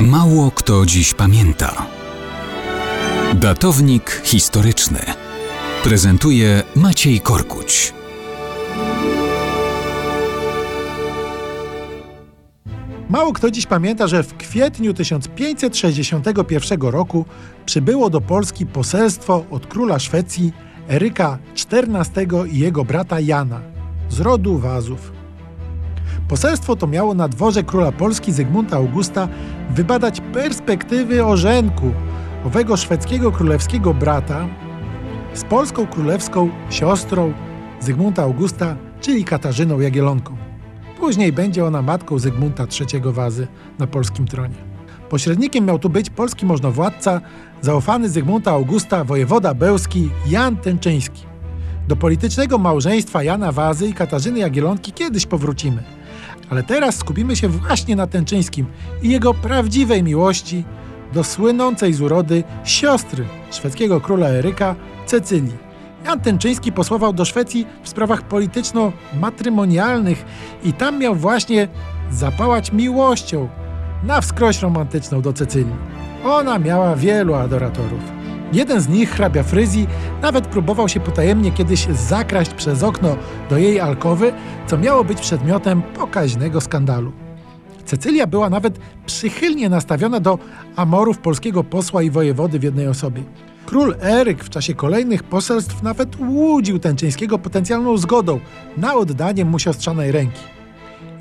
Mało kto dziś pamięta. Datownik historyczny prezentuje Maciej Korkuć. Mało kto dziś pamięta, że w kwietniu 1561 roku przybyło do Polski poselstwo od króla Szwecji Eryka XIV i jego brata Jana z rodu Wazów. Poselstwo to miało na dworze króla Polski Zygmunta Augusta wybadać perspektywy orzenku owego szwedzkiego królewskiego brata z polską królewską siostrą Zygmunta Augusta, czyli Katarzyną Jagielonką. Później będzie ona matką Zygmunta III Wazy na polskim tronie. Pośrednikiem miał tu być polski możnowładca, zaufany Zygmunta Augusta, wojewoda bełski Jan Tęczyński. Do politycznego małżeństwa Jana Wazy i Katarzyny Jagielonki kiedyś powrócimy. Ale teraz skupimy się właśnie na Tęczyńskim i jego prawdziwej miłości do słynącej z urody siostry szwedzkiego króla Eryka, Cecylii. Jan Tęczyński posłował do Szwecji w sprawach polityczno-matrymonialnych i tam miał właśnie zapałać miłością na wskroś romantyczną do Cecylii. Ona miała wielu adoratorów. Jeden z nich, hrabia Fryzji, nawet próbował się potajemnie kiedyś zakraść przez okno do jej alkowy, co miało być przedmiotem pokaźnego skandalu. Cecylia była nawet przychylnie nastawiona do amorów polskiego posła i wojewody w jednej osobie. Król Eryk w czasie kolejnych poselstw nawet łudził Tęczyńskiego potencjalną zgodą na oddanie mu siostrzanej ręki.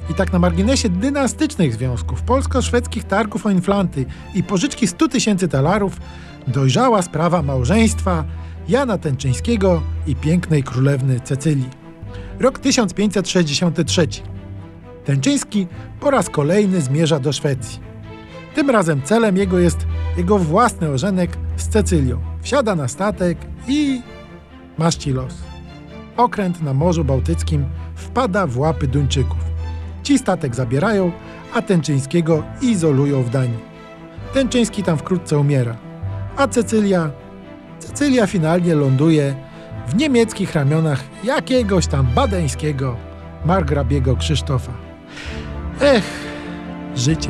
I tak na marginesie dynastycznych związków, polsko-szwedzkich targów o inflanty i pożyczki 100 tysięcy talarów dojrzała sprawa małżeństwa Jana Tęczyńskiego i pięknej królewny Cecylii. Rok 1563. Tęczyński po raz kolejny zmierza do Szwecji. Tym razem celem jego jest jego własny ożenek z Cecylią. Wsiada na statek i maści los. Okręt na Morzu Bałtyckim wpada w łapy Duńczyków. Ci statek zabierają, a Tęczyńskiego izolują w Danii. Tęczyński tam wkrótce umiera, a Cecylia, Cecylia finalnie ląduje w niemieckich ramionach jakiegoś tam badeńskiego margrabiego Krzysztofa. Ech, życie.